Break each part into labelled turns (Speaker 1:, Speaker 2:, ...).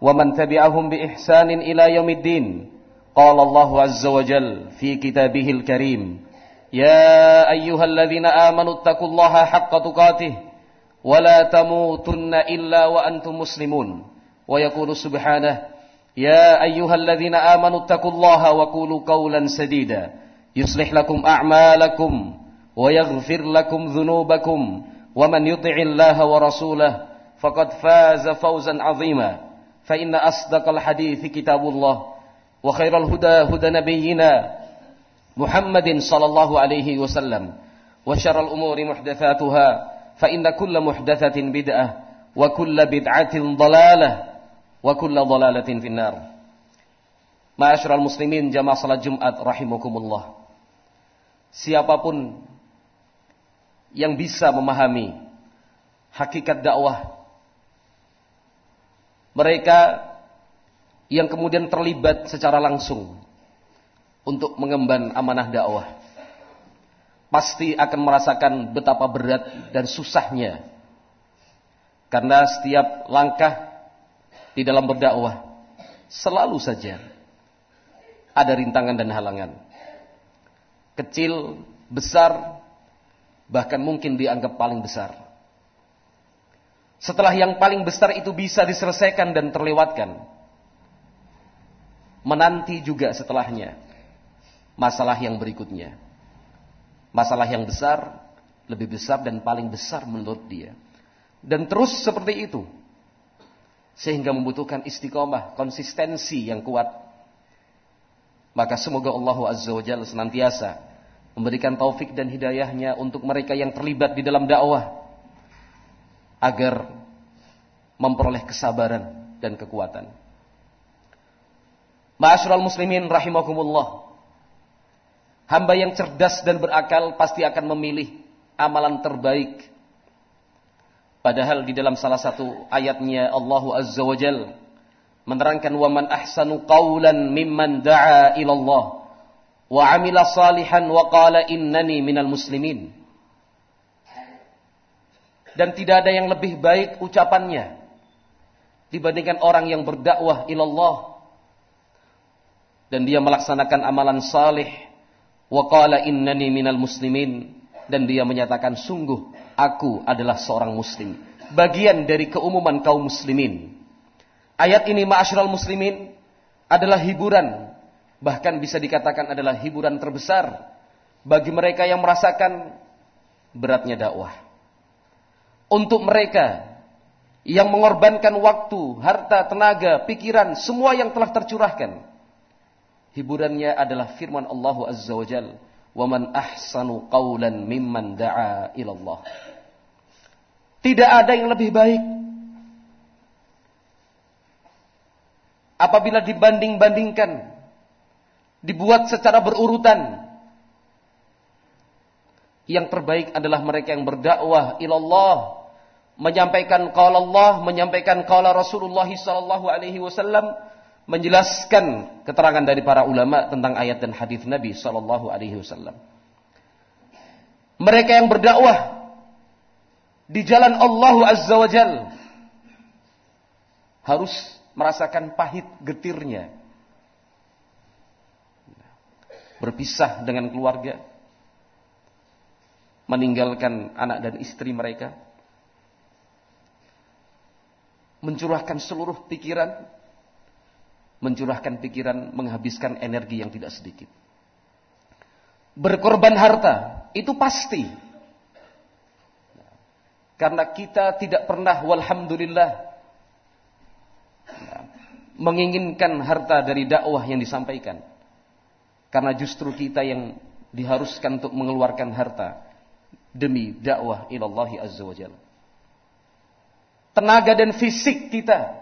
Speaker 1: ومن تبعهم بإحسان إلى يوم الدين. قال الله عز وجل في كتابه الكريم يا أيها الذين آمنوا اتقوا الله حق تقاته ولا تموتن إلا وأنتم مسلمون. ويقول سبحانه يا أيها الذين آمنوا اتقوا الله وقولوا قولا سديدا يصلح لكم أعمالكم ويغفر لكم ذنوبكم ومن يطع الله ورسوله فقد فاز فوزا عظيما. فإن أصدق الحديث كتاب الله وخير الهدى هدى نبينا محمد صلى الله عليه وسلم وشر الأمور محدثاتها فإن كل محدثة بدعة وكل بدعة ضلالة وكل ضلالة في النار معاشر المسلمين جماعة صلاة جمعة رحمكم الله siapapun yang bisa memahami hakikat dakwah mereka yang kemudian terlibat secara langsung untuk mengemban amanah dakwah pasti akan merasakan betapa berat dan susahnya. Karena setiap langkah di dalam berdakwah selalu saja ada rintangan dan halangan. Kecil, besar, bahkan mungkin dianggap paling besar setelah yang paling besar itu bisa diselesaikan dan terlewatkan, menanti juga setelahnya masalah yang berikutnya. Masalah yang besar, lebih besar dan paling besar menurut dia. Dan terus seperti itu. Sehingga membutuhkan istiqomah, konsistensi yang kuat. Maka semoga Allah Azza wa Jalla senantiasa memberikan taufik dan hidayahnya untuk mereka yang terlibat di dalam dakwah agar memperoleh kesabaran dan kekuatan. Ma'asyiral muslimin rahimakumullah. Hamba yang cerdas dan berakal pasti akan memilih amalan terbaik. Padahal di dalam salah satu ayatnya Allah Azza wa Jal menerangkan wa man ahsanu qawlan mimman da'a ila Allah wa amila salihan wa qala innani minal muslimin dan tidak ada yang lebih baik ucapannya dibandingkan orang yang berdakwah ilallah. Dan dia melaksanakan amalan salih. Wa qala innani minal muslimin. Dan dia menyatakan sungguh aku adalah seorang muslim. Bagian dari keumuman kaum muslimin. Ayat ini ma'asyiral muslimin adalah hiburan. Bahkan bisa dikatakan adalah hiburan terbesar bagi mereka yang merasakan beratnya dakwah untuk mereka yang mengorbankan waktu, harta, tenaga, pikiran, semua yang telah tercurahkan. Hiburannya adalah firman Allah Azza wa Jal. وَمَنْ أَحْسَنُ قَوْلًا مِمَّنْ دَعَى إِلَى اللَّهِ Tidak ada yang lebih baik. Apabila dibanding-bandingkan, dibuat secara berurutan, yang terbaik adalah mereka yang berdakwah ilallah menyampaikan qala Allah, menyampaikan qala Rasulullah sallallahu alaihi wasallam, menjelaskan keterangan dari para ulama tentang ayat dan hadis Nabi sallallahu alaihi wasallam. Mereka yang berdakwah di jalan Allah Azza wa Jal harus merasakan pahit getirnya. Berpisah dengan keluarga, meninggalkan anak dan istri mereka, mencurahkan seluruh pikiran, mencurahkan pikiran, menghabiskan energi yang tidak sedikit. Berkorban harta, itu pasti. Karena kita tidak pernah, walhamdulillah, menginginkan harta dari dakwah yang disampaikan. Karena justru kita yang diharuskan untuk mengeluarkan harta demi dakwah ilallahi azza wa tenaga dan fisik kita.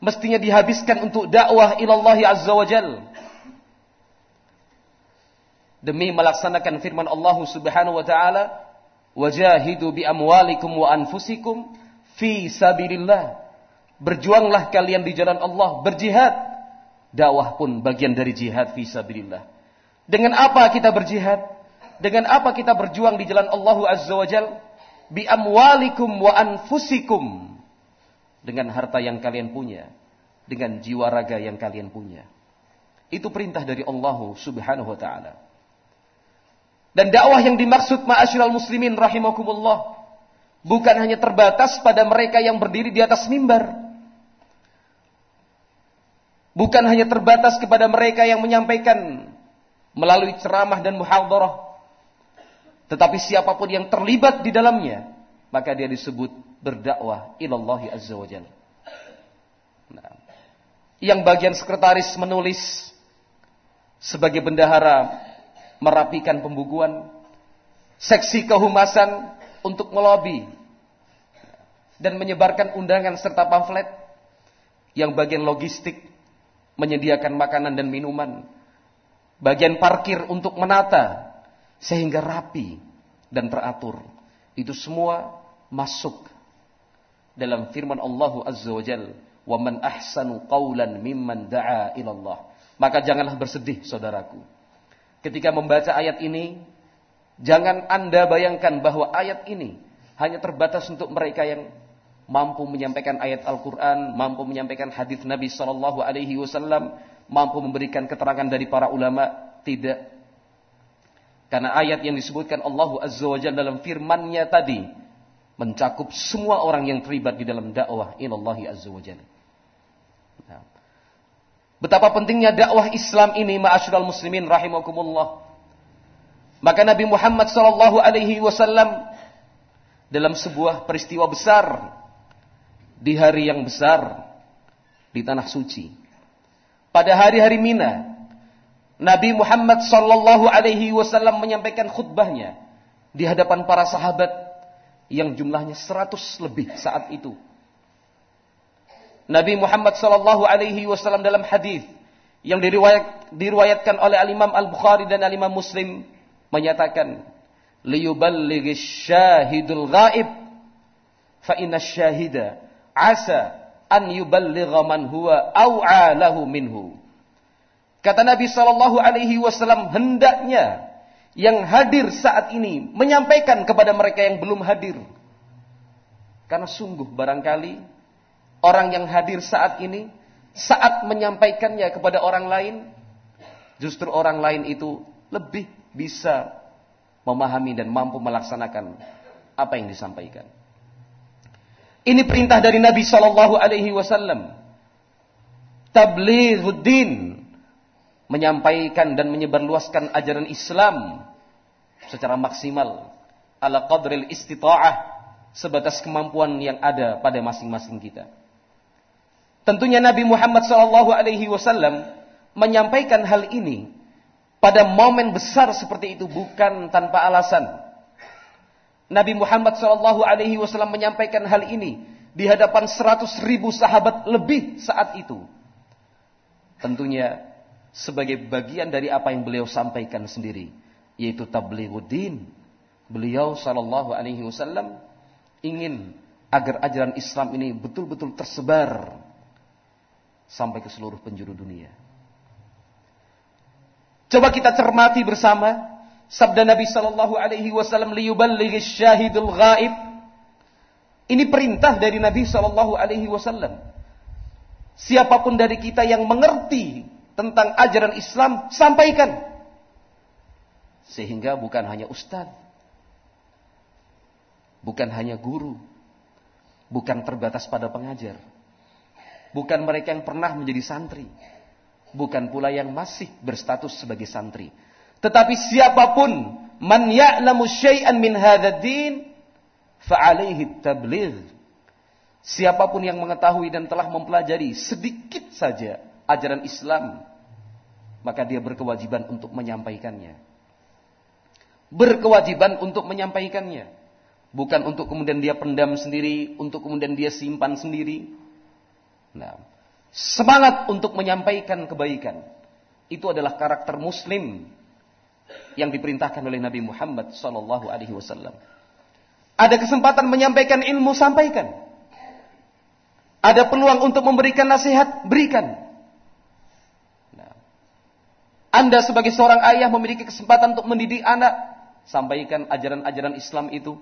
Speaker 1: mestinya dihabiskan untuk dakwah ilallahi azza wa jal. Demi melaksanakan firman Allah subhanahu wa ta'ala, Wajahidu bi amwalikum wa anfusikum fi sabilillah. Berjuanglah kalian di jalan Allah, berjihad. Dakwah pun bagian dari jihad fi sabilillah. Dengan apa kita berjihad? Dengan apa kita berjuang di jalan Allah Azza wa Jal? Bi amwalikum wa anfusikum. Dengan harta yang kalian punya. Dengan jiwa raga yang kalian punya. Itu perintah dari Allah Subhanahu wa taala. Dan dakwah yang dimaksud ma'asyiral muslimin rahimakumullah bukan hanya terbatas pada mereka yang berdiri di atas mimbar. Bukan hanya terbatas kepada mereka yang menyampaikan melalui ceramah dan muhadharah. Tetapi siapa pun yang terlibat di dalamnya, maka dia disebut berdakwah ilallahi azza wa jalla. Nah, yang bagian sekretaris menulis sebagai bendahara merapikan pembukuan, seksi kehumasan untuk melobi dan menyebarkan undangan serta pamflet yang bagian logistik menyediakan makanan dan minuman, bagian parkir untuk menata sehingga rapi dan teratur. Itu semua masuk dalam firman Allah Azza wa Jal, "Wa man ahsanu qawlan mimman da'a ila Allah." Maka janganlah bersedih saudaraku ketika membaca ayat ini, jangan Anda bayangkan bahwa ayat ini hanya terbatas untuk mereka yang mampu menyampaikan ayat Al-Quran, mampu menyampaikan hadis Nabi Shallallahu Alaihi Wasallam, mampu memberikan keterangan dari para ulama. Tidak, karena ayat yang disebutkan Allah Azza wa Jalla dalam firman-Nya tadi mencakup semua orang yang terlibat di dalam dakwah ilallahi Azza wa Jalla. Nah. Betapa pentingnya dakwah Islam ini ma'asyiral muslimin rahimakumullah. Maka Nabi Muhammad sallallahu alaihi wasallam dalam sebuah peristiwa besar di hari yang besar di tanah suci. Pada hari-hari Mina, Nabi Muhammad sallallahu alaihi wasallam menyampaikan khutbahnya di hadapan para sahabat yang jumlahnya seratus lebih saat itu. Nabi Muhammad sallallahu alaihi wasallam dalam hadis yang diriwayat, diriwayatkan oleh Al-Imam Al-Bukhari dan Al-Imam Muslim menyatakan liyuballighish syahidul ghaib fa inna syahida asa an yuballigha man huwa au'a lahu minhu. Kata Nabi sallallahu alaihi wasallam hendaknya yang hadir saat ini menyampaikan kepada mereka yang belum hadir. Karena sungguh barangkali orang yang hadir saat ini, saat menyampaikannya kepada orang lain, justru orang lain itu lebih bisa memahami dan mampu melaksanakan apa yang disampaikan. Ini perintah dari Nabi Shallallahu Alaihi Wasallam. Tablighuddin menyampaikan dan menyebarluaskan ajaran Islam secara maksimal ala qadril istita'ah sebatas kemampuan yang ada pada masing-masing kita. Tentunya Nabi Muhammad SAW Alaihi Wasallam menyampaikan hal ini pada momen besar seperti itu bukan tanpa alasan. Nabi Muhammad SAW Alaihi Wasallam menyampaikan hal ini di hadapan seratus ribu sahabat lebih saat itu. Tentunya sebagai bagian dari apa yang beliau sampaikan sendiri, yaitu tablighuddin. Beliau Shallallahu Alaihi Wasallam ingin agar ajaran Islam ini betul-betul tersebar sampai ke seluruh penjuru dunia. Coba kita cermati bersama sabda Nabi sallallahu alaihi wasallam liyuballighi syahidul ghaib. Ini perintah dari Nabi sallallahu alaihi wasallam. Siapa pun dari kita yang mengerti tentang ajaran Islam, sampaikan. Sehingga bukan hanya ustaz, bukan hanya guru, bukan terbatas pada pengajar, Bukan mereka yang pernah menjadi santri. Bukan pula yang masih berstatus sebagai santri. Tetapi siapa pun man ya'lamu syai'an min hadzal din fa'alaihi tabligh. Siapa pun yang mengetahui dan telah mempelajari sedikit saja ajaran Islam, maka dia berkewajiban untuk menyampaikannya. Berkewajiban untuk menyampaikannya. Bukan untuk kemudian dia pendam sendiri, untuk kemudian dia simpan sendiri, Nah, semangat untuk menyampaikan kebaikan. Itu adalah karakter muslim yang diperintahkan oleh Nabi Muhammad sallallahu alaihi wasallam. Ada kesempatan menyampaikan ilmu, sampaikan. Ada peluang untuk memberikan nasihat, berikan. Anda sebagai seorang ayah memiliki kesempatan untuk mendidik anak, sampaikan ajaran-ajaran Islam itu.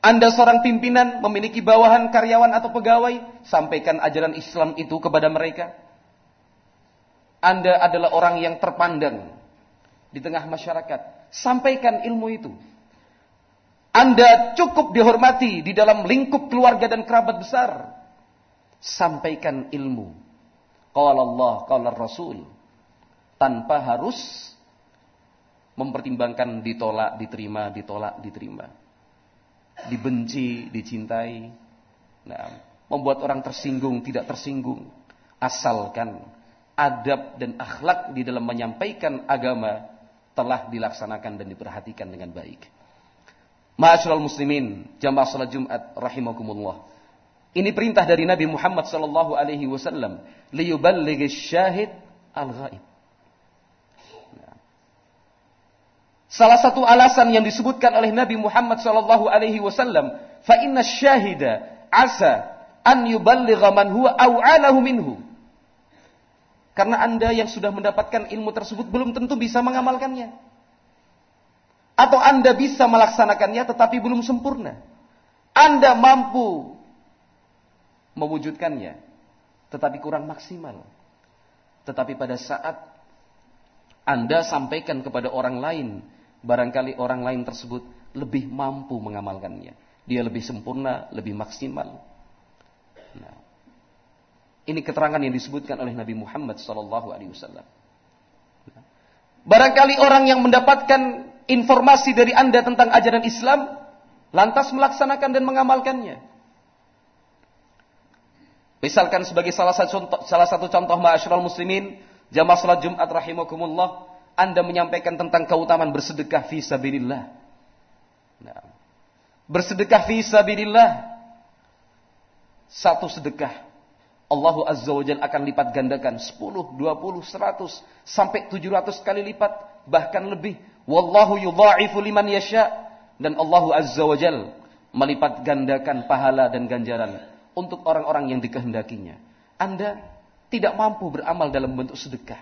Speaker 1: Anda seorang pimpinan memiliki bawahan karyawan atau pegawai, sampaikan ajaran Islam itu kepada mereka. Anda adalah orang yang terpandang di tengah masyarakat, sampaikan ilmu itu. Anda cukup dihormati di dalam lingkup keluarga dan kerabat besar. Sampaikan ilmu. Qala Allah, qala Rasul. Tanpa harus mempertimbangkan ditolak, diterima, ditolak, diterima. Dibenci, dicintai. Nah, membuat orang tersinggung, tidak tersinggung. Asalkan adab dan akhlak di dalam menyampaikan agama telah dilaksanakan dan diperhatikan dengan baik. Ma'asyiral muslimin, jamaah salat Jumat rahimakumullah. Ini perintah dari Nabi Muhammad sallallahu alaihi wasallam, liyuballighish syahid al-ghaib. Salah satu alasan yang disebutkan oleh Nabi Muhammad sallallahu alaihi wasallam, fa inna syahida asa an yuballigha man huwa aw'alahu minhu. Karena Anda yang sudah mendapatkan ilmu tersebut belum tentu bisa mengamalkannya. Atau Anda bisa melaksanakannya tetapi belum sempurna. Anda mampu mewujudkannya tetapi kurang maksimal. Tetapi pada saat Anda sampaikan kepada orang lain, barangkali orang lain tersebut lebih mampu mengamalkannya. Dia lebih sempurna, lebih maksimal. Nah, ini keterangan yang disebutkan oleh Nabi Muhammad SAW. Barangkali orang yang mendapatkan informasi dari Anda tentang ajaran Islam, lantas melaksanakan dan mengamalkannya. Misalkan sebagai salah satu contoh, salah satu contoh ma'asyiral muslimin, jamaah salat Jumat rahimakumullah, Anda menyampaikan tentang keutamaan bersedekah fi sabilillah. Nah, bersedekah fi sabilillah satu sedekah Allah Azza wa Jalla akan lipat gandakan 10, 20, 100 sampai 700 kali lipat bahkan lebih Wallahu yudha'ifu liman yasha dan Allah Azza wa Jal melipat gandakan pahala dan ganjaran untuk orang-orang yang dikehendakinya. Anda tidak mampu beramal dalam bentuk sedekah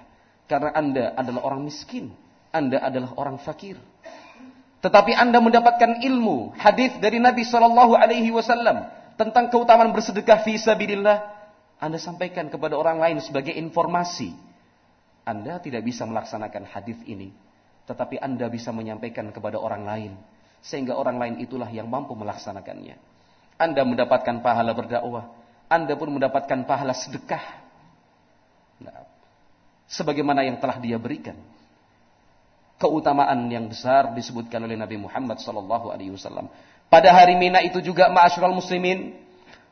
Speaker 1: karena Anda adalah orang miskin, Anda adalah orang fakir. Tetapi Anda mendapatkan ilmu hadis dari Nabi Shallallahu alaihi wasallam tentang keutamaan bersedekah fi sabilillah, Anda sampaikan kepada orang lain sebagai informasi. Anda tidak bisa melaksanakan hadis ini tetapi Anda bisa menyampaikan kepada orang lain sehingga orang lain itulah yang mampu melaksanakannya. Anda mendapatkan pahala berdakwah, Anda pun mendapatkan pahala sedekah. Sebagaimana yang telah dia berikan. Keutamaan yang besar disebutkan oleh Nabi Muhammad sallallahu alaihi wasallam. Pada hari Mina itu juga ma'asyiral muslimin,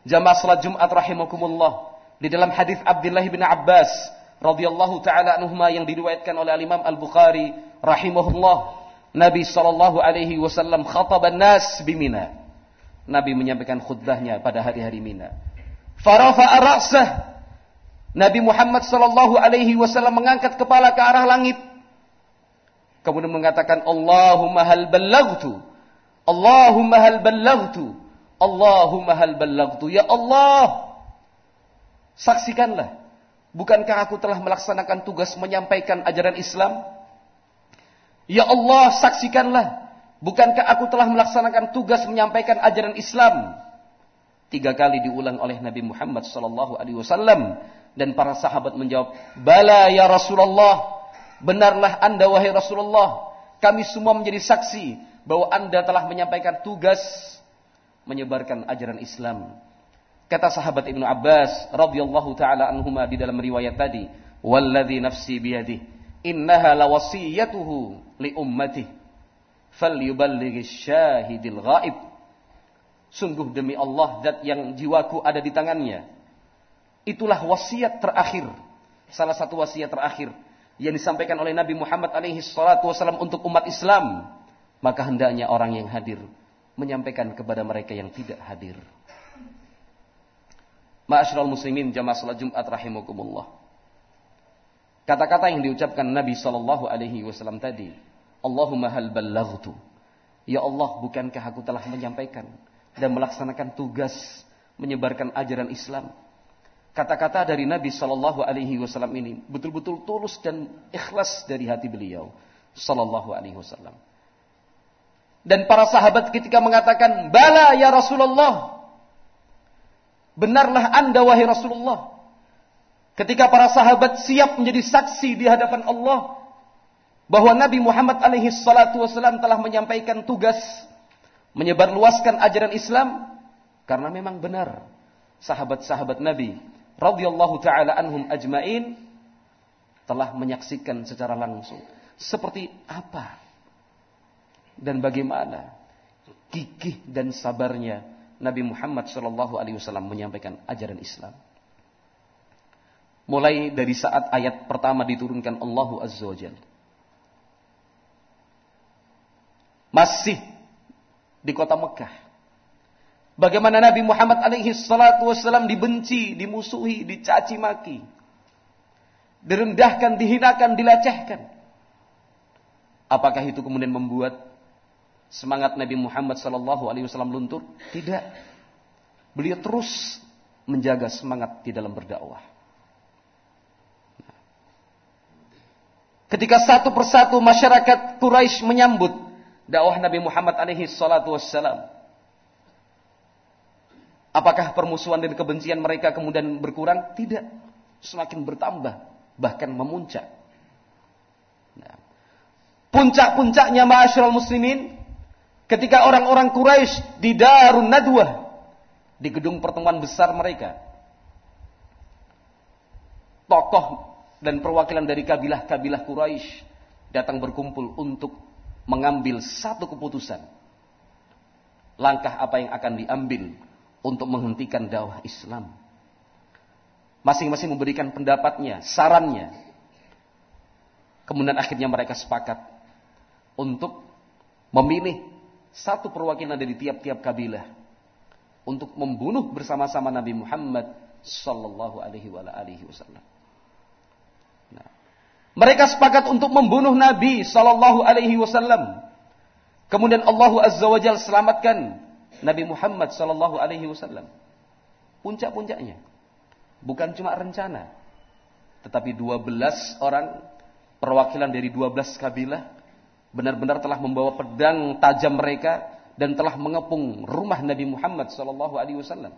Speaker 1: jamaah salat Jumat rahimakumullah. Di dalam hadis Abdullah bin Abbas radhiyallahu taala anhuma yang diriwayatkan oleh Imam Al-Bukhari rahimahullah Nabi sallallahu alaihi wasallam khataban nas bimina. Nabi menyampaikan khutbahnya pada hari-hari Mina. Farafa ra'sah. Nabi Muhammad sallallahu alaihi wasallam mengangkat kepala ke arah langit. Kemudian mengatakan Allahumma hal ballaghtu. Allahumma hal ballaghtu. Allahumma hal ballaghtu. Ya Allah. Saksikanlah. Bukankah aku telah melaksanakan tugas menyampaikan ajaran Islam? Ya Allah, saksikanlah. Bukankah aku telah melaksanakan tugas menyampaikan ajaran Islam? Tiga kali diulang oleh Nabi Muhammad sallallahu alaihi wasallam dan para sahabat menjawab, "Bala ya Rasulullah." Benarlah Anda wahai Rasulullah. Kami semua menjadi saksi bahwa Anda telah menyampaikan tugas menyebarkan ajaran Islam. Kata sahabat Ibnu Abbas radhiyallahu taala anhuma di dalam riwayat tadi, "Walladzi nafsi biyadihi innaha lawasiyatuhu li ummati falyuballighi syahidil ghaib sungguh demi Allah zat yang jiwaku ada di tangannya itulah wasiat terakhir salah satu wasiat terakhir yang disampaikan oleh Nabi Muhammad alaihi salatu wasallam untuk umat Islam maka hendaknya orang yang hadir menyampaikan kepada mereka yang tidak hadir Ma'asyiral muslimin jamaah salat Jumat rahimakumullah. Kata-kata yang diucapkan Nabi sallallahu alaihi wasallam tadi, Allahumma hal ballaghtu. Ya Allah, bukankah aku telah menyampaikan dan melaksanakan tugas menyebarkan ajaran Islam? Kata-kata dari Nabi sallallahu alaihi wasallam ini betul-betul tulus dan ikhlas dari hati beliau sallallahu alaihi wasallam. Dan para sahabat ketika mengatakan, "Bala ya Rasulullah." Benarlah Anda wahai Rasulullah. Ketika para sahabat siap menjadi saksi di hadapan Allah bahwa Nabi Muhammad alaihi salatu wasallam telah menyampaikan tugas menyebarluaskan ajaran Islam karena memang benar sahabat-sahabat Nabi radhiyallahu taala anhum ajmain telah menyaksikan secara langsung seperti apa dan bagaimana gigih dan sabarnya Nabi Muhammad Shallallahu Alaihi Wasallam menyampaikan ajaran Islam. Mulai dari saat ayat pertama diturunkan Allahu Azza wa Jal. Masih di kota Mekah. Bagaimana Nabi Muhammad alaihi salatu wasallam dibenci, dimusuhi, dicaci maki. Direndahkan, dihinakan, dilecehkan. Apakah itu kemudian membuat semangat Nabi Muhammad sallallahu alaihi wasallam luntur? Tidak. Beliau terus menjaga semangat di dalam berdakwah. Ketika satu persatu masyarakat Quraisy menyambut dakwah Nabi Muhammad alaihi salatu wassalam. Apakah permusuhan dan kebencian mereka kemudian berkurang? Tidak. Semakin bertambah, bahkan memuncak. Nah. Puncak-puncaknya ma'asyiral muslimin Ketika orang-orang Quraisy di Darun Nadwah di gedung pertemuan besar mereka. Tokoh dan perwakilan dari kabilah-kabilah Quraisy datang berkumpul untuk mengambil satu keputusan. Langkah apa yang akan diambil untuk menghentikan dakwah Islam. Masing-masing memberikan pendapatnya, sarannya. Kemudian akhirnya mereka sepakat untuk memilih satu perwakilan dari tiap-tiap kabilah untuk membunuh bersama-sama Nabi Muhammad sallallahu alaihi wasallam. Nah, mereka sepakat untuk membunuh Nabi sallallahu alaihi wasallam. Kemudian Allah Azza wa Jalla selamatkan Nabi Muhammad sallallahu alaihi wasallam. Puncak-puncaknya bukan cuma rencana, tetapi 12 orang perwakilan dari 12 kabilah benar-benar telah membawa pedang tajam mereka dan telah mengepung rumah Nabi Muhammad sallallahu alaihi wasallam.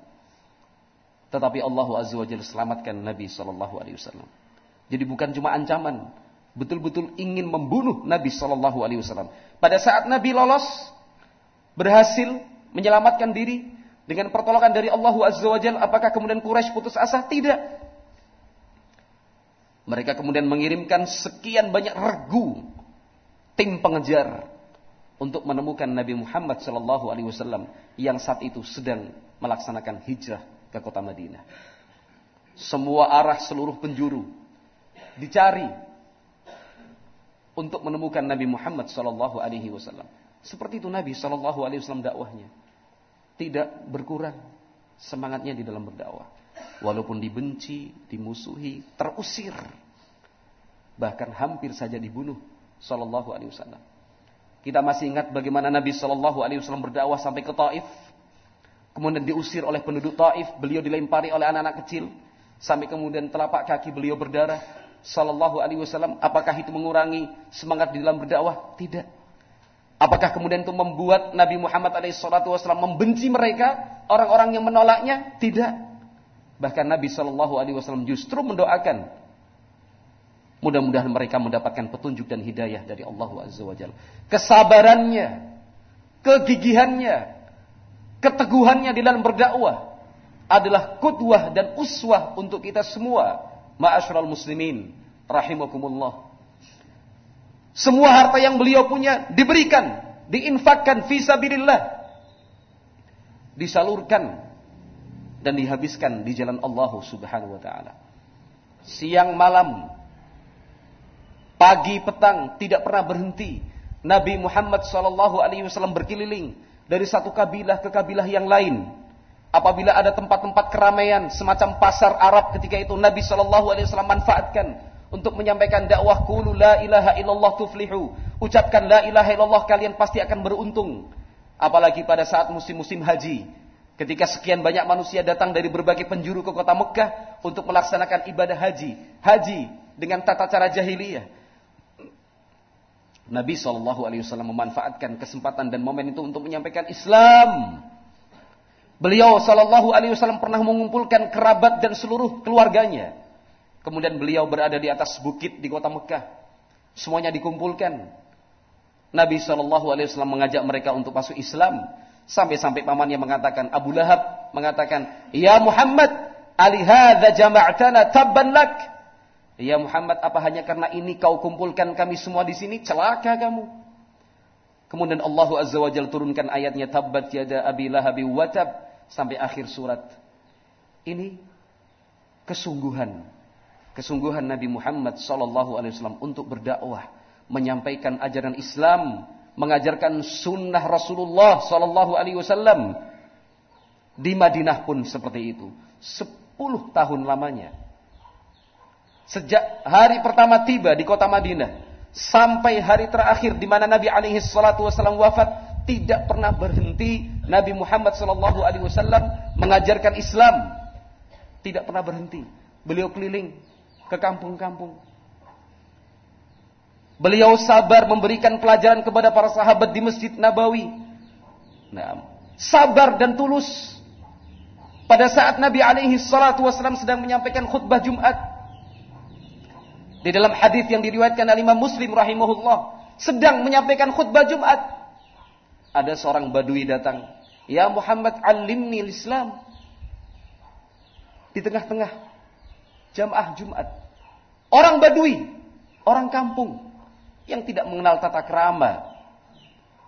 Speaker 1: Tetapi Allah Azza wa Jalla selamatkan Nabi sallallahu alaihi wasallam. Jadi bukan cuma ancaman, betul-betul ingin membunuh Nabi sallallahu alaihi wasallam. Pada saat Nabi lolos berhasil menyelamatkan diri dengan pertolongan dari Allah Azza wa Jalla, apakah kemudian Quraisy putus asa? Tidak. Mereka kemudian mengirimkan sekian banyak regu tim pengejar untuk menemukan Nabi Muhammad Shallallahu Alaihi Wasallam yang saat itu sedang melaksanakan hijrah ke kota Madinah. Semua arah seluruh penjuru dicari untuk menemukan Nabi Muhammad Shallallahu Alaihi Wasallam. Seperti itu Nabi Shallallahu Alaihi Wasallam dakwahnya tidak berkurang semangatnya di dalam berdakwah. Walaupun dibenci, dimusuhi, terusir, bahkan hampir saja dibunuh Sallallahu Alaihi Wasallam. Kita masih ingat bagaimana Nabi Sallallahu Alaihi Wasallam berdakwah sampai ke Taif, kemudian diusir oleh penduduk Taif, beliau dilempari oleh anak-anak kecil, sampai kemudian telapak kaki beliau berdarah. Sallallahu Alaihi Wasallam, apakah itu mengurangi semangat di dalam berdakwah? Tidak. Apakah kemudian itu membuat Nabi Muhammad SAW membenci mereka, orang-orang yang menolaknya? Tidak. Bahkan Nabi Shallallahu Alaihi Wasallam justru mendoakan Mudah-mudahan mereka mendapatkan petunjuk dan hidayah dari Allah Azza wa. Kesabarannya, kegigihannya, keteguhannya di dalam berdakwah adalah kudwah dan uswah untuk kita semua. Ma'asyiral muslimin rahimakumullah. Semua harta yang beliau punya diberikan, diinfakkan fisabilillah. Disalurkan dan dihabiskan di jalan Allah Subhanahu wa taala. Siang malam Pagi petang tidak pernah berhenti. Nabi Muhammad sallallahu alaihi wasallam berkeliling dari satu kabilah ke kabilah yang lain. Apabila ada tempat-tempat keramaian semacam pasar Arab ketika itu Nabi Shallallahu Alaihi Wasallam manfaatkan untuk menyampaikan dakwah kulu la ilaha illallah tuflihu. Ucapkan la ilaha illallah kalian pasti akan beruntung. Apalagi pada saat musim-musim haji. Ketika sekian banyak manusia datang dari berbagai penjuru ke kota Mekah untuk melaksanakan ibadah haji. Haji dengan tata cara jahiliyah. Nabi Shallallahu Alaihi Wasallam memanfaatkan kesempatan dan momen itu untuk menyampaikan Islam. Beliau Shallallahu Alaihi Wasallam pernah mengumpulkan kerabat dan seluruh keluarganya. Kemudian beliau berada di atas bukit di kota Mekah. Semuanya dikumpulkan. Nabi Shallallahu Alaihi Wasallam mengajak mereka untuk masuk Islam. Sampai-sampai pamannya mengatakan, Abu Lahab mengatakan, Ya Muhammad, alihada jama'tana tabban lak. Ya Muhammad, apa hanya karena ini kau kumpulkan kami semua di sini? Celaka kamu. Kemudian Allah Azza wa Jalla turunkan ayatnya tabbat yada abi lahabi watab sampai akhir surat. Ini kesungguhan kesungguhan Nabi Muhammad sallallahu alaihi wasallam untuk berdakwah, menyampaikan ajaran Islam mengajarkan sunnah Rasulullah Sallallahu Alaihi Wasallam di Madinah pun seperti itu. Sepuluh tahun lamanya. Sejak hari pertama tiba di kota Madinah sampai hari terakhir di mana Nabi alaihi salatu wasallam wafat tidak pernah berhenti Nabi Muhammad sallallahu alaihi wasallam mengajarkan Islam. Tidak pernah berhenti. Beliau keliling ke kampung-kampung Beliau sabar memberikan pelajaran kepada para sahabat di Masjid Nabawi. Nah, sabar dan tulus. Pada saat Nabi alaihi salatu wasallam sedang menyampaikan khutbah Jumat. Di dalam hadis yang diriwayatkan oleh Imam Muslim rahimahullah, sedang menyampaikan khutbah Jumat. Ada seorang badui datang, "Ya Muhammad, alimni Islam." Di tengah-tengah jamaah Jumat. Orang badui, orang kampung, yang tidak mengenal tata kerama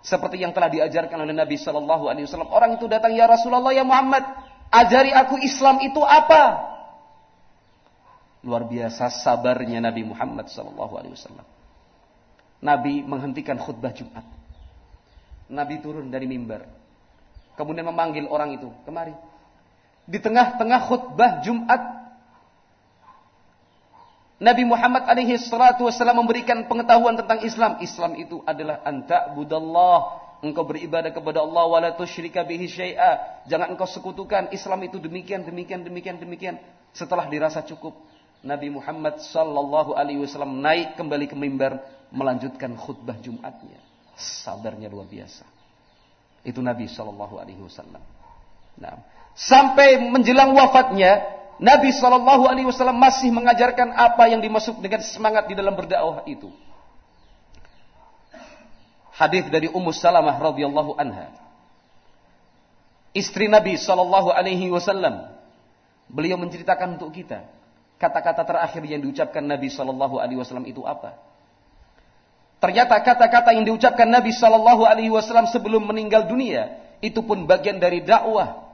Speaker 1: seperti yang telah diajarkan oleh Nabi Shallallahu Alaihi Wasallam. Orang itu datang ya Rasulullah ya Muhammad, ajari aku Islam itu apa? Luar biasa sabarnya Nabi Muhammad Wasallam. Nabi menghentikan khutbah Jumat. Nabi turun dari mimbar. Kemudian memanggil orang itu, kemari. Di tengah-tengah khutbah Jumat, Nabi Muhammad alaihi salatu wasallam memberikan pengetahuan tentang Islam. Islam itu adalah anta budallah. Engkau beribadah kepada Allah wala tusyrika bihi syai'a. Jangan engkau sekutukan. Islam itu demikian, demikian, demikian, demikian. Setelah dirasa cukup, Nabi Muhammad sallallahu alaihi wasallam naik kembali ke mimbar melanjutkan khutbah Jumatnya. Sabarnya luar biasa. Itu Nabi sallallahu alaihi wasallam. Nah, sampai menjelang wafatnya, Nabi Shallallahu Alaihi Wasallam masih mengajarkan apa yang dimaksud dengan semangat di dalam berdakwah itu. Hadis dari Ummu Salamah radhiyallahu anha. Istri Nabi Shallallahu Alaihi Wasallam. Beliau menceritakan untuk kita kata-kata terakhir yang diucapkan Nabi Shallallahu Alaihi Wasallam itu apa? Ternyata kata-kata yang diucapkan Nabi Shallallahu Alaihi Wasallam sebelum meninggal dunia itu pun bagian dari dakwah.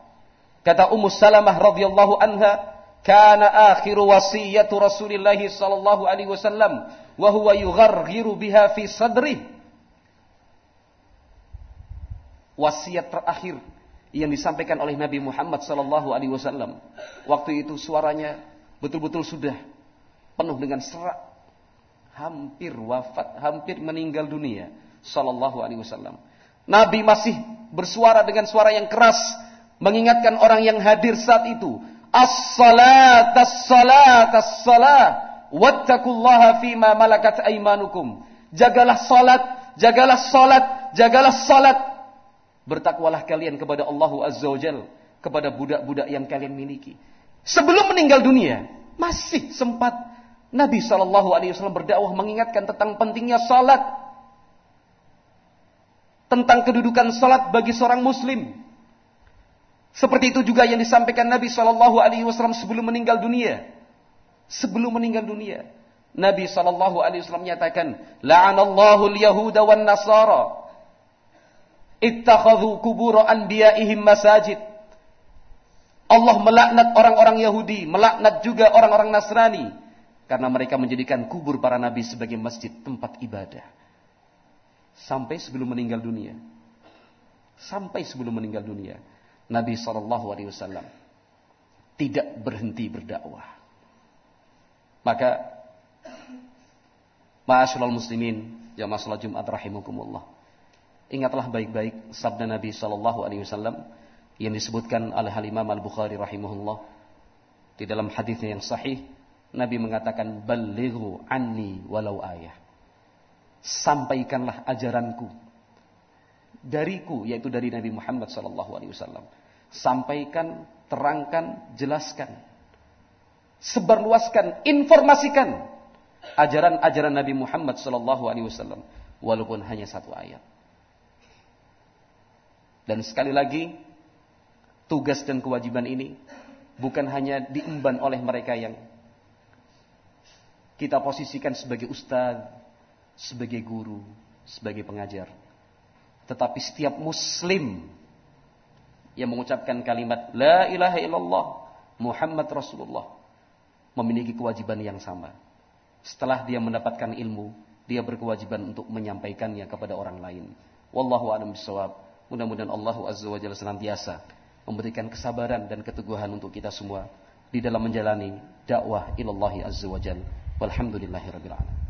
Speaker 1: Kata Ummu Salamah radhiyallahu anha, kana akhiru wasiyatu Rasulillah sallallahu alaihi wasallam wa huwa yugharghiru biha fi sadri wasiat terakhir yang disampaikan oleh Nabi Muhammad sallallahu alaihi wasallam waktu itu suaranya betul-betul sudah penuh dengan serak hampir wafat hampir meninggal dunia sallallahu alaihi wasallam Nabi masih bersuara dengan suara yang keras mengingatkan orang yang hadir saat itu As-salat, as-salat, as-salat. Wattakullaha fima malakat aimanukum. Jagalah salat, jagalah salat, jagalah salat. Bertakwalah kalian kepada Allah Azza wa Jal. Kepada budak-budak yang kalian miliki. Sebelum meninggal dunia, masih sempat Nabi Shallallahu Alaihi Wasallam berdakwah mengingatkan tentang pentingnya salat, tentang kedudukan salat bagi seorang Muslim. Seperti itu juga yang disampaikan Nabi Shallallahu Alaihi Wasallam sebelum meninggal dunia. Sebelum meninggal dunia, Nabi Shallallahu Alaihi Wasallam menyatakan, "La'anallahu al-Yahuda wan Nasara, ittakhadhu kubur anbiya'ihim masajid." Allah melaknat orang-orang Yahudi, melaknat juga orang-orang Nasrani karena mereka menjadikan kubur para nabi sebagai masjid tempat ibadah. Sampai sebelum meninggal dunia. Sampai sebelum meninggal dunia. Nabi Shallallahu Alaihi Wasallam tidak berhenti berdakwah. Maka, Ma'asyiral muslimin, jamaah salat Jumat rahimakumullah. Ingatlah baik-baik sabda Nabi Shallallahu alaihi wasallam yang disebutkan oleh Al Imam Al Bukhari rahimahullah di dalam hadisnya yang sahih Nabi mengatakan balighu anni walau ayah. Sampaikanlah ajaranku dariku yaitu dari Nabi Muhammad sallallahu alaihi wasallam. Sampaikan, terangkan, jelaskan. Sebarluaskan, informasikan ajaran-ajaran Nabi Muhammad sallallahu alaihi wasallam walaupun hanya satu ayat. Dan sekali lagi tugas dan kewajiban ini bukan hanya diemban oleh mereka yang kita posisikan sebagai ustaz, sebagai guru, sebagai pengajar. Tetapi setiap muslim yang mengucapkan kalimat La ilaha illallah Muhammad Rasulullah memiliki kewajiban yang sama. Setelah dia mendapatkan ilmu, dia berkewajiban untuk menyampaikannya kepada orang lain. Wallahu a'lam bishawab. Mudah-mudahan Allah Azza wa Jalla senantiasa memberikan kesabaran dan keteguhan untuk kita semua di dalam menjalani dakwah ilallahi azza wa jalla. Walhamdulillahi rabbil alamin.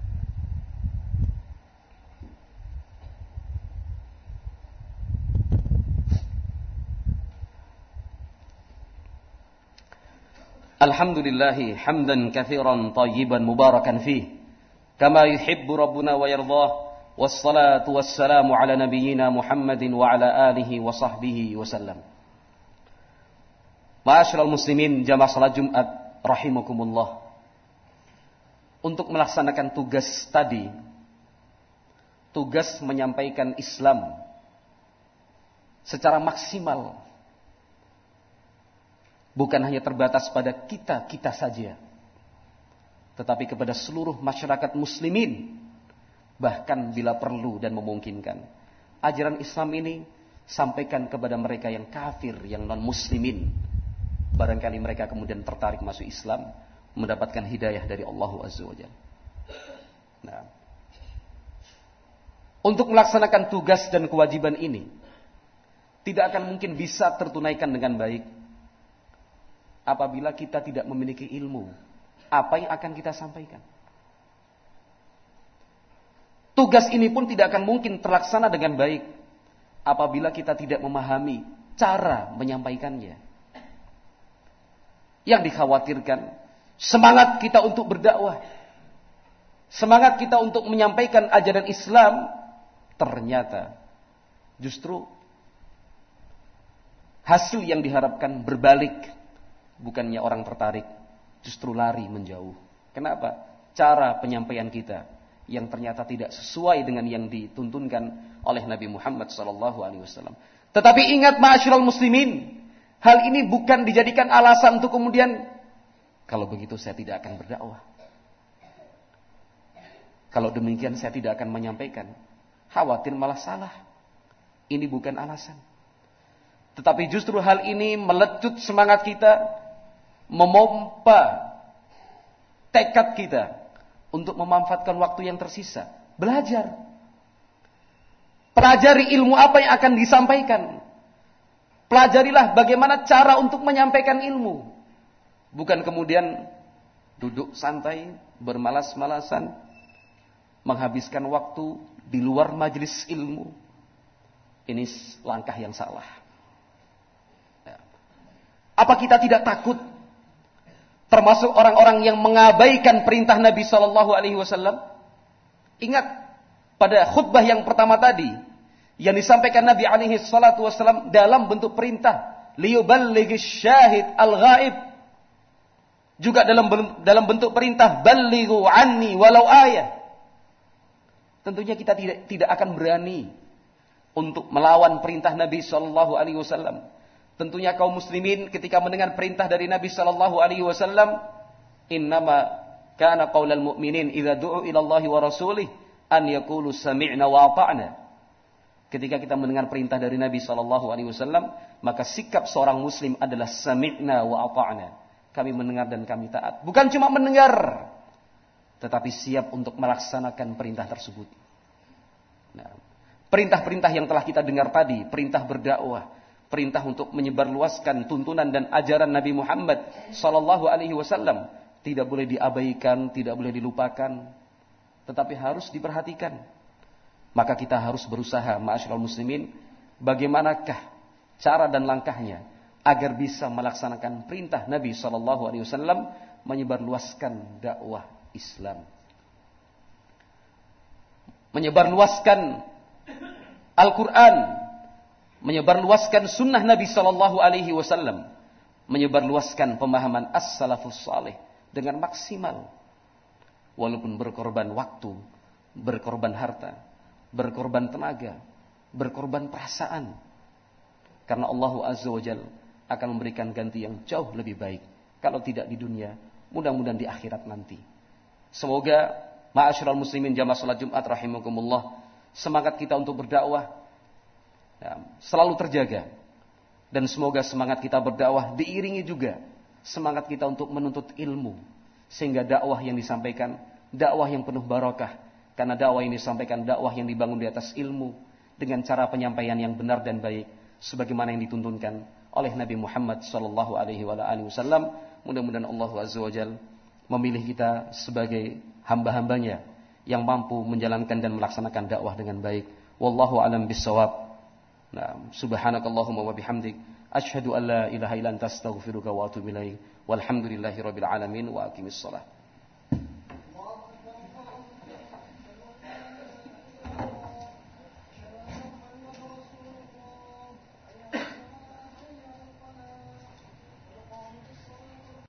Speaker 1: Alhamdulillah hamdan katsiran tayyiban mubarakan fih kama yuhibbu rabbuna wa wassalamu ala nabiyyina Muhammadin wa ala alihi wa sahbihi wasallam Ma'asyiral muslimin jamaah salat Jumat rahimakumullah untuk melaksanakan tugas tadi tugas menyampaikan Islam secara maksimal bukan hanya terbatas pada kita-kita saja, tetapi kepada seluruh masyarakat muslimin, bahkan bila perlu dan memungkinkan. Ajaran Islam ini sampaikan kepada mereka yang kafir, yang non-muslimin. Barangkali mereka kemudian tertarik masuk Islam, mendapatkan hidayah dari Allah Azza wa Nah, untuk melaksanakan tugas dan kewajiban ini, tidak akan mungkin bisa tertunaikan dengan baik apabila kita tidak memiliki ilmu. Apa yang akan kita sampaikan? Tugas ini pun tidak akan mungkin terlaksana dengan baik apabila kita tidak memahami cara menyampaikannya. Yang dikhawatirkan semangat kita untuk berdakwah, semangat kita untuk menyampaikan ajaran Islam ternyata justru hasil yang diharapkan berbalik bukannya orang tertarik, justru lari menjauh. Kenapa? Cara penyampaian kita yang ternyata tidak sesuai dengan yang dituntunkan oleh Nabi Muhammad wasallam. Tetapi ingat ma'asyiral muslimin, hal ini bukan dijadikan alasan untuk kemudian kalau begitu saya tidak akan berdakwah. Kalau demikian saya tidak akan menyampaikan. Khawatir malah salah. Ini bukan alasan. Tetapi justru hal ini melecut semangat kita memompa tekad kita untuk memanfaatkan waktu yang tersisa. Belajar. Pelajari ilmu apa yang akan disampaikan. Pelajarilah bagaimana cara untuk menyampaikan ilmu. Bukan kemudian duduk santai, bermalas-malasan, menghabiskan waktu di luar majelis ilmu. Ini langkah yang salah. Ya. Apa kita tidak takut termasuk orang-orang yang mengabaikan perintah Nabi Shallallahu Alaihi Wasallam. Ingat pada khutbah yang pertama tadi yang disampaikan Nabi Alaihi Wasallam dalam bentuk perintah liyuballighi syahid al ghaib juga dalam dalam bentuk perintah balighu anni walau ayat. Tentunya kita tidak tidak akan berani untuk melawan perintah Nabi Shallallahu Alaihi Wasallam Tentunya kaum muslimin ketika mendengar perintah dari Nabi sallallahu alaihi wasallam, innama kana qaulal mu'minin idza du'u ila wa rasulih an yaqulu sami'na wa ata'na. Ketika kita mendengar perintah dari Nabi sallallahu alaihi wasallam, maka sikap seorang muslim adalah sami'na wa ata'na. Kami mendengar dan kami taat. Bukan cuma mendengar, tetapi siap untuk melaksanakan perintah tersebut. Nah, perintah-perintah yang telah kita dengar tadi, perintah berdakwah, perintah untuk menyebarluaskan tuntunan dan ajaran Nabi Muhammad sallallahu alaihi wasallam tidak boleh diabaikan, tidak boleh dilupakan, tetapi harus diperhatikan. Maka kita harus berusaha, ma'asyiral muslimin, bagaimanakah cara dan langkahnya agar bisa melaksanakan perintah Nabi sallallahu alaihi wasallam menyebarluaskan dakwah Islam. Menyebarluaskan Al-Quran, menyebarluaskan sunnah Nabi Sallallahu Alaihi Wasallam, menyebarluaskan pemahaman as-salafus salih dengan maksimal, walaupun berkorban waktu, berkorban harta, berkorban tenaga, berkorban perasaan, karena Allah Azza wa Jal akan memberikan ganti yang jauh lebih baik. Kalau tidak di dunia, mudah-mudahan di akhirat nanti. Semoga ma'asyiral muslimin jamaah salat Jumat rahimakumullah semangat kita untuk berdakwah ya, selalu terjaga. Dan semoga semangat kita berdakwah diiringi juga semangat kita untuk menuntut ilmu. Sehingga dakwah yang disampaikan, dakwah yang penuh barakah. Karena dakwah yang disampaikan, dakwah yang dibangun di atas ilmu. Dengan cara penyampaian yang benar dan baik. Sebagaimana yang dituntunkan oleh Nabi Muhammad Sallallahu Alaihi Wasallam. Mudah-mudahan Allah Azza wa Jal memilih kita sebagai hamba-hambanya yang mampu menjalankan dan melaksanakan dakwah dengan baik. Wallahu alam bisawab. Nah, subhanakallahumma wa bihamdik asyhadu an la ilaha illa anta astaghfiruka wa atubu ilaik. Walhamdulillahirabbil alamin wa aqimis shalah.